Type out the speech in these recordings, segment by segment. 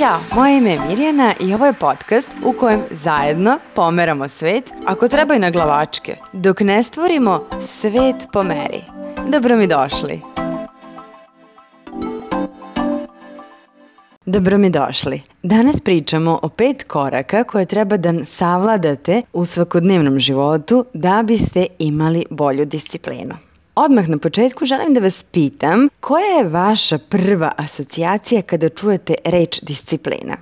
Ćao, moje ime je Mirjana i ovo je podcast u kojem zajedno pomeramo svet, ako treba i na glavačke, dok ne stvorimo svet po meri. Dobro mi došli. Dobro mi došli. Danas pričamo o pet koraka koje treba da savladate u svakodnevnom životu da biste imali bolju disciplinu. Odmah na početku želim da vas pitam koja je vaša prva asocijacija kada čujete reč disciplina?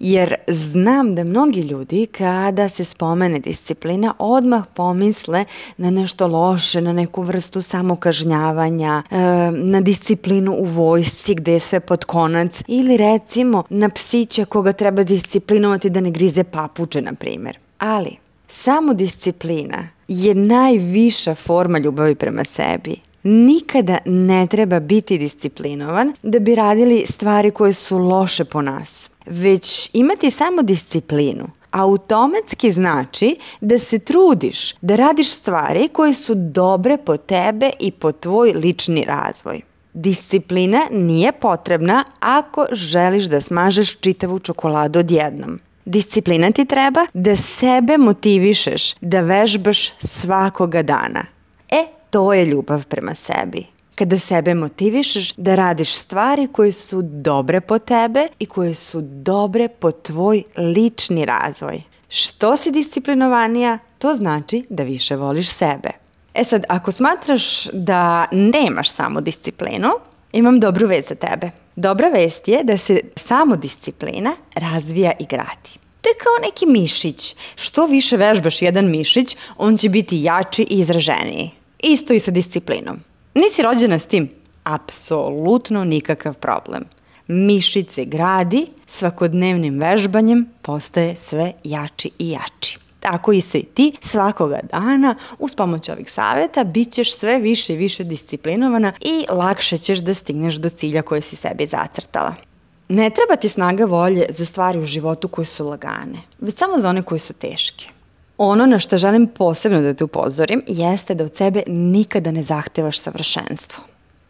Jer znam da mnogi ljudi kada se spomene disciplina odmah pomisle na nešto loše, na neku vrstu samokažnjavanja, e, na disciplinu u vojsci gde je sve pod konac ili recimo na psića koga treba disciplinovati da ne grize papuče, na primer. Ali, samo disciplina je najviša forma ljubavi prema sebi. Nikada ne treba biti disciplinovan da bi radili stvari koje su loše po nas, već imati samo disciplinu automatski znači da se trudiš da radiš stvari koje su dobre po tebe i po tvoj lični razvoj. Disciplina nije potrebna ako želiš da smažeš čitavu čokoladu odjednom. Disciplina ti treba da sebe motivišeš da vežbaš svakoga dana. E, to je ljubav prema sebi. Kada sebe motivišeš da radiš stvari koje su dobre po tebe i koje su dobre po tvoj lični razvoj. Što si disciplinovanija, to znači da više voliš sebe. E sad, ako smatraš da nemaš samo disciplinu, Imam dobru vest za tebe. Dobra vest je da se samodisciplina razvija i gradi. To je kao neki mišić. Što više vežbaš jedan mišić, on će biti jači i izraženiji. Isto i sa disciplinom. Nisi rođena s tim? Apsolutno nikakav problem. Mišić se gradi, svakodnevnim vežbanjem postaje sve jači i jači. Tako isto i ti, svakoga dana uz pomoć ovih saveta bit ćeš sve više i više disciplinovana i lakše ćeš da stigneš do cilja koje si sebi zacrtala. Ne treba ti snaga volje za stvari u životu koje su lagane, već samo za one koje su teške. Ono na što želim posebno da te upozorim jeste da od sebe nikada ne zahtevaš savršenstvo.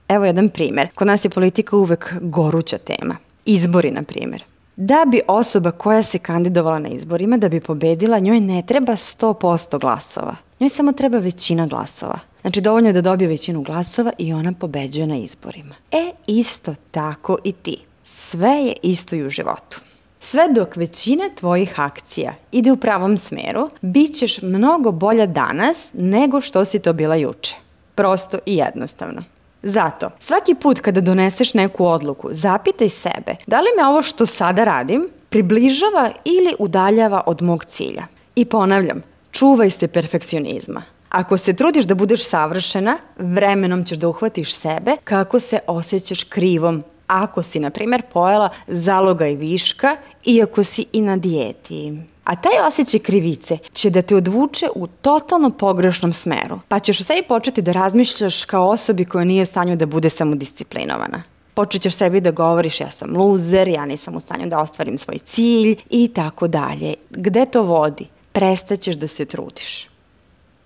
Evo jedan primer. Kod nas je politika uvek goruća tema. Izbori, na primer da bi osoba koja se kandidovala na izborima, da bi pobedila, njoj ne treba 100% glasova. Njoj samo treba većina glasova. Znači, dovoljno je da dobije većinu glasova i ona pobeđuje na izborima. E, isto tako i ti. Sve je isto i u životu. Sve dok većina tvojih akcija ide u pravom smeru, bit ćeš mnogo bolja danas nego što si to bila juče. Prosto i jednostavno. Zato, svaki put kada doneseš neku odluku, zapitaj sebe da li me ovo što sada radim približava ili udaljava od mog cilja. I ponavljam, čuvaj se perfekcionizma. Ako se trudiš da budeš savršena, vremenom ćeš da uhvatiš sebe kako se osjećaš krivom ako si, na primjer, pojela zalogaj viška, iako si i na dijeti. A taj osjećaj krivice će da te odvuče u totalno pogrešnom smeru, pa ćeš u sebi početi da razmišljaš kao osobi koja nije u stanju da bude samodisciplinovana. Počet ćeš sebi da govoriš ja sam luzer, ja nisam u stanju da ostvarim svoj cilj i tako dalje. Gde to vodi? Prestaćeš da se trudiš.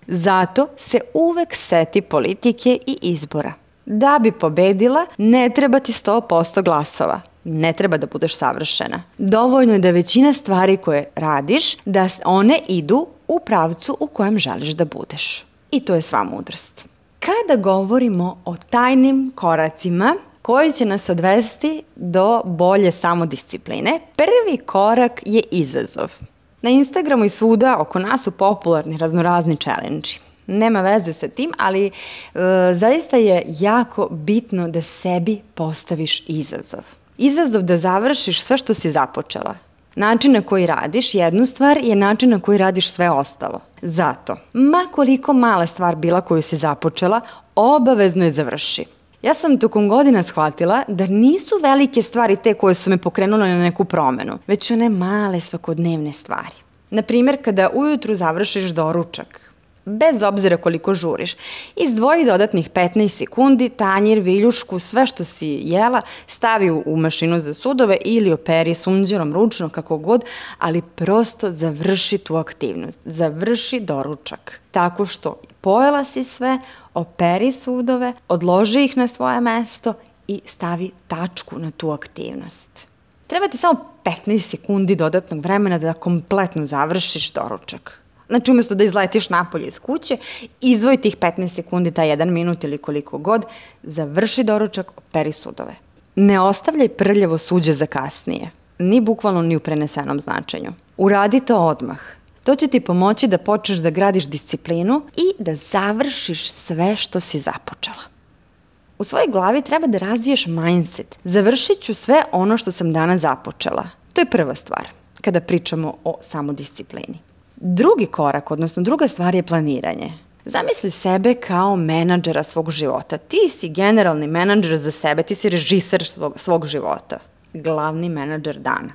Zato se uvek seti politike i izbora da bi pobedila, ne treba ti 100% glasova ne treba da budeš savršena. Dovoljno je da većina stvari koje radiš, da one idu u pravcu u kojem želiš da budeš. I to je sva mudrost. Kada govorimo o tajnim koracima koji će nas odvesti do bolje samodiscipline, prvi korak je izazov. Na Instagramu i svuda oko nas su popularni raznorazni challenge nema veze sa tim, ali e, zaista je jako bitno da sebi postaviš izazov. Izazov da završiš sve što si započela. Način na koji radiš jednu stvar je način na koji radiš sve ostalo. Zato, ma koliko mala stvar bila koju si započela, obavezno je završi. Ja sam tokom godina shvatila da nisu velike stvari te koje su me pokrenule na neku promenu, već one male svakodnevne stvari. Naprimjer, kada ujutru završiš doručak, bez obzira koliko žuriš. Izdvoji dodatnih 15 sekundi, tanjir, viljušku, sve što si jela, stavi u mašinu za sudove ili operi sunđerom ručno, kako god, ali prosto završi tu aktivnost, završi doručak. Tako što pojela si sve, operi sudove, odloži ih na svoje mesto i stavi tačku na tu aktivnost. Treba ti samo 15 sekundi dodatnog vremena da kompletno završiš doručak. Znači, umesto da izletiš napolje iz kuće, izdvoj tih 15 sekundi, taj jedan minut ili koliko god, završi doručak, operi sudove. Ne ostavljaj prljavo suđe za kasnije, ni bukvalno ni u prenesenom značenju. Uradi to odmah. To će ti pomoći da počneš da gradiš disciplinu i da završiš sve što si započela. U svojoj glavi treba da razviješ mindset. Završit ću sve ono što sam danas započela. To je prva stvar kada pričamo o samodisciplini. Drugi korak, odnosno druga stvar je planiranje. Zamisli sebe kao menadžera svog života. Ti si generalni menadžer za sebe, ti si režiser svog, svog života. Glavni menadžer dana.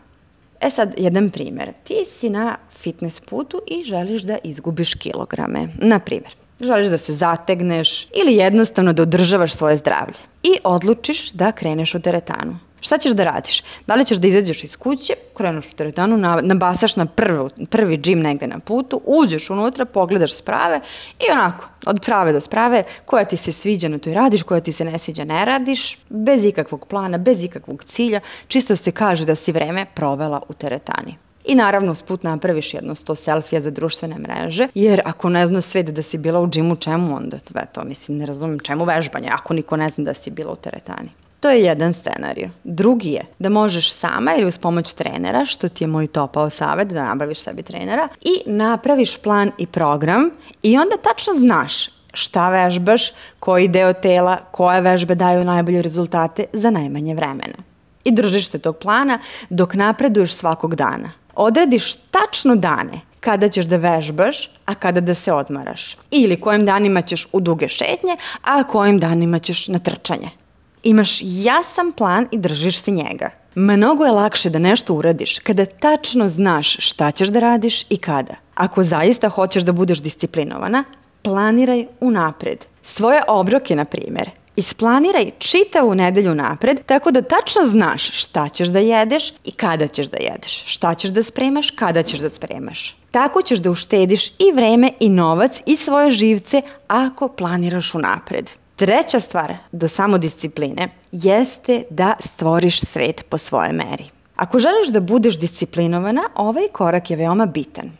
E sad, jedan primer. Ti si na fitness putu i želiš da izgubiš kilograme. Na primer, želiš da se zategneš ili jednostavno da održavaš svoje zdravlje. I odlučiš da kreneš u teretanu. Šta ćeš da radiš? Da li ćeš da izađeš iz kuće, krenuš u teretanu, nabasaš na prvu, prvi džim negde na putu, uđeš unutra, pogledaš sprave i onako, od prave do sprave, koja ti se sviđa na to i radiš, koja ti se ne sviđa ne radiš, bez ikakvog plana, bez ikakvog cilja, čisto se kaže da si vreme provela u teretani. I naravno, sput napraviš jedno 100 selfija za društvene mreže, jer ako ne zna svet da si bila u džimu, čemu onda to? Mislim, ne razumem čemu vežbanje, ako niko ne zna da si bila u teretani. To je jedan scenariju. Drugi je da možeš sama ili uz pomoć trenera, što ti je moj topao savet da nabaviš sebi trenera, i napraviš plan i program i onda tačno znaš šta vežbaš, koji deo tela, koje vežbe daju najbolje rezultate za najmanje vremena. I držiš se tog plana dok napreduješ svakog dana. Odrediš tačno dane kada ćeš da vežbaš, a kada da se odmaraš. Ili kojim danima ćeš u duge šetnje, a kojim danima ćeš na trčanje. Imaš jasan plan i držiš se njega. Mnogo je lakše da nešto uradiš kada tačno znaš šta ćeš da radiš i kada. Ako zaista hoćeš da budeš disciplinovana, planiraj unapred. Svoje obroke, na primjer, Isplaniraj čitavu nedelju napred tako da tačno znaš šta ćeš da jedeš i kada ćeš da jedeš, šta ćeš da spremaš, kada ćeš da spremaš. Tako ćeš da uštediš i vreme i novac i svoje živce ako planiraš unapred. Treća stvar do samodiscipline jeste da stvoriš svet po svojoj meri. Ako želiš da budeš disciplinovana, ovaj korak je veoma bitan.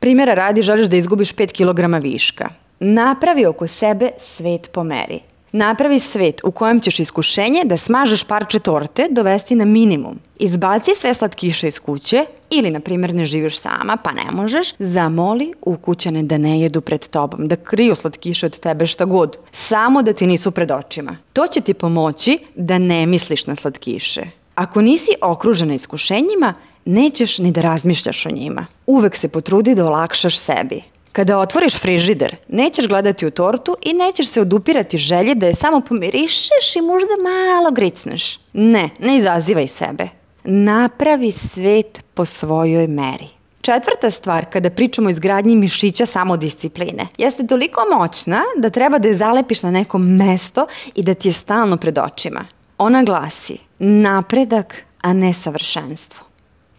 Primjera radi, želiš da izgubiš 5 kg viška. Napravi oko sebe svet po meri. Napravi svet u kojem ćeš iskušenje da smažeš parče torte dovesti na minimum. Izbaci sve slatkiše iz kuće ili, na primjer, ne živiš sama pa ne možeš, zamoli ukućane da ne jedu pred tobom, da kriju slatkiše od tebe šta god, samo da ti nisu pred očima. To će ti pomoći da ne misliš na slatkiše. Ako nisi okružena iskušenjima, nećeš ni da razmišljaš o njima. Uvek se potrudi da olakšaš sebi. Kada otvoriš frižider, nećeš gledati u tortu i nećeš se odupirati želji da je samo pomirišeš i možda malo gricneš. Ne, ne izazivaj sebe. Napravi svet po svojoj meri. Četvrta stvar kada pričamo o izgradnji mišića samodiscipline jeste toliko moćna da treba da je zalepiš na neko mesto i da ti je stalno pred očima. Ona glasi napredak, a ne savršenstvo.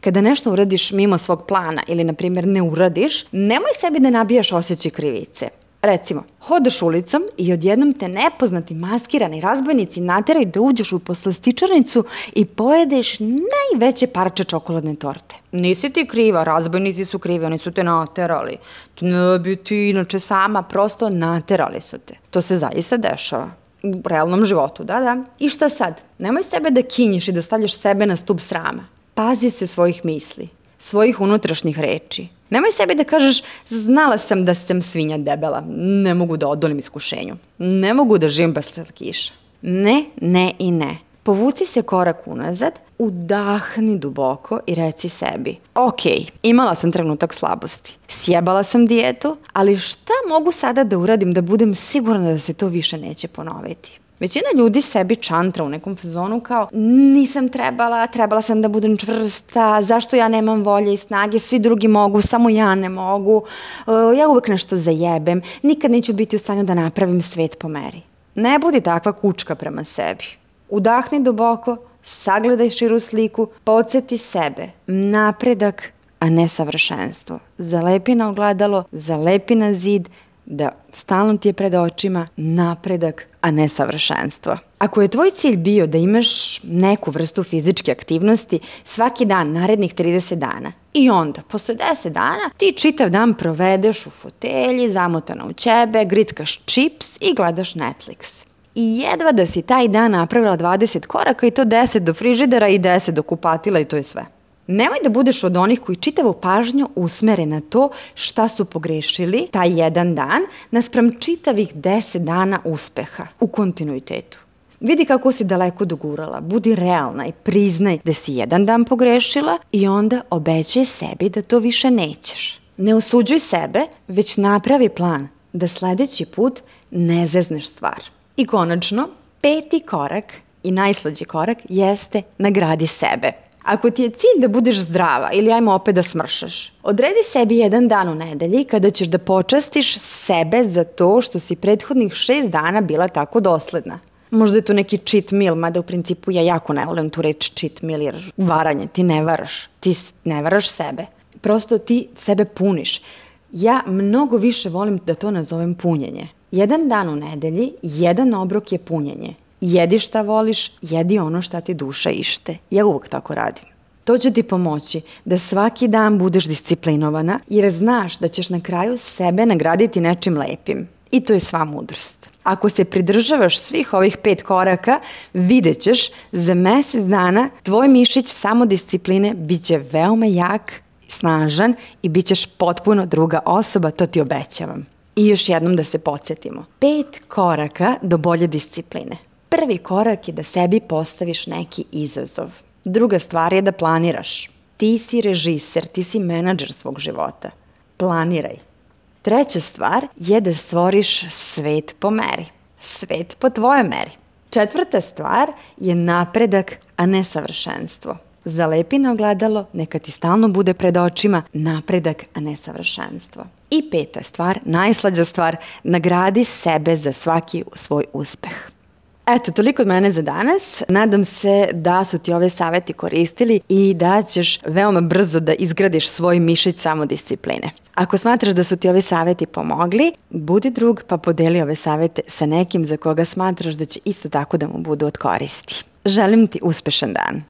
Kada nešto uradiš mimo svog plana ili, na primjer, ne uradiš, nemoj sebi da nabijaš osjećaj krivice. Recimo, hodaš ulicom i odjednom te nepoznati maskirani razbojnici nateraju da uđeš u poslastičarnicu i pojedeš najveće parče čokoladne torte. Nisi ti kriva, razbojnici su krivi, oni su te naterali. Ne bi ti inače sama, prosto naterali su te. To se zaista dešava u realnom životu, da, da. I šta sad? Nemoj sebe da kinjiš i da stavljaš sebe na stup srama. Pazi se svojih misli, svojih unutrašnjih reči. Nemoj sebi da kažeš, znala sam da sam svinja debela, ne mogu da odolim iskušenju, ne mogu da živim bez slatkiša. Ne, ne i ne. Povuci se korak unazad, udahni duboko i reci sebi Ok, imala sam trenutak slabosti, sjebala sam dijetu, ali šta mogu sada da uradim da budem sigurna da se to više neće ponoviti? Većina ljudi sebi čantra u nekom fazonu kao nisam trebala, trebala sam da budem čvrsta, zašto ja nemam volje i snage, svi drugi mogu, samo ja ne mogu, e, ja uvek nešto zajebem, nikad neću biti u stanju da napravim svet po meri. Ne budi takva kučka prema sebi. Udahni duboko, sagledaj širu sliku, podsjeti sebe, napredak, a ne savršenstvo. Zalepi na ogledalo, zalepi na zid, da stalno ti je pred očima napredak, a ne savršenstvo. Ako je tvoj cilj bio da imaš neku vrstu fizičke aktivnosti svaki dan narednih 30 dana i onda, posle 10 dana, ti čitav dan provedeš u fotelji, zamotana u ćebe, grickaš čips i gledaš Netflix. I jedva da si taj dan napravila 20 koraka i to 10 do frižidera i 10 do kupatila i to je sve. Nemoj da budeš od onih koji čitavu pažnju usmere na to šta su pogrešili taj jedan dan, naspram čitavih deset dana uspeha u kontinuitetu. Vidi kako si daleko dogurala, budi realna i priznaj da si jedan dan pogrešila i onda obećaj sebi da to više nećeš. Ne osuđuj sebe, već napravi plan da sledeći put ne zezneš stvar. I konačno, peti korak i najslađi korak jeste nagradi sebe. Ako ti je cilj da budeš zdrava ili ajmo opet da smršaš, odredi sebi jedan dan u nedelji kada ćeš da počastiš sebe za to što si prethodnih šest dana bila tako dosledna. Možda je to neki cheat meal, mada u principu ja jako ne volim tu reč cheat meal jer varanje, ti ne varaš, ti ne varaš sebe. Prosto ti sebe puniš. Ja mnogo više volim da to nazovem punjenje. Jedan dan u nedelji, jedan obrok je punjenje jedi šta voliš, jedi ono šta ti duša ište. Ja uvek tako radim. To će ti pomoći da svaki dan budeš disciplinovana jer znaš da ćeš na kraju sebe nagraditi nečim lepim. I to je sva mudrost. Ako se pridržavaš svih ovih pet koraka, vidjet ćeš za mesec dana tvoj mišić samodiscipline bit će veoma jak, snažan i bit ćeš potpuno druga osoba, to ti obećavam. I još jednom da se podsjetimo. Pet koraka do bolje discipline. Prvi korak je da sebi postaviš neki izazov. Druga stvar je da planiraš. Ti si režiser, ti si menadžer svog života. Planiraj. Treća stvar je da stvoriš svet po meri. Svet po tvojoj meri. Četvrta stvar je napredak, a ne savršenstvo. Zalepi na ogledalo, neka ti stalno bude pred očima napredak, a ne savršenstvo. I peta stvar, najslađa stvar, nagradi sebe za svaki svoj uspeh. Eto, toliko od mene za danas. Nadam se da su ti ove saveti koristili i da ćeš veoma brzo da izgradiš svoj mišić samodiscipline. Ako smatraš da su ti ovi saveti pomogli, budi drug pa podeli ove savete sa nekim za koga smatraš da će isto tako da mu budu od koristi. Želim ti uspešan dan.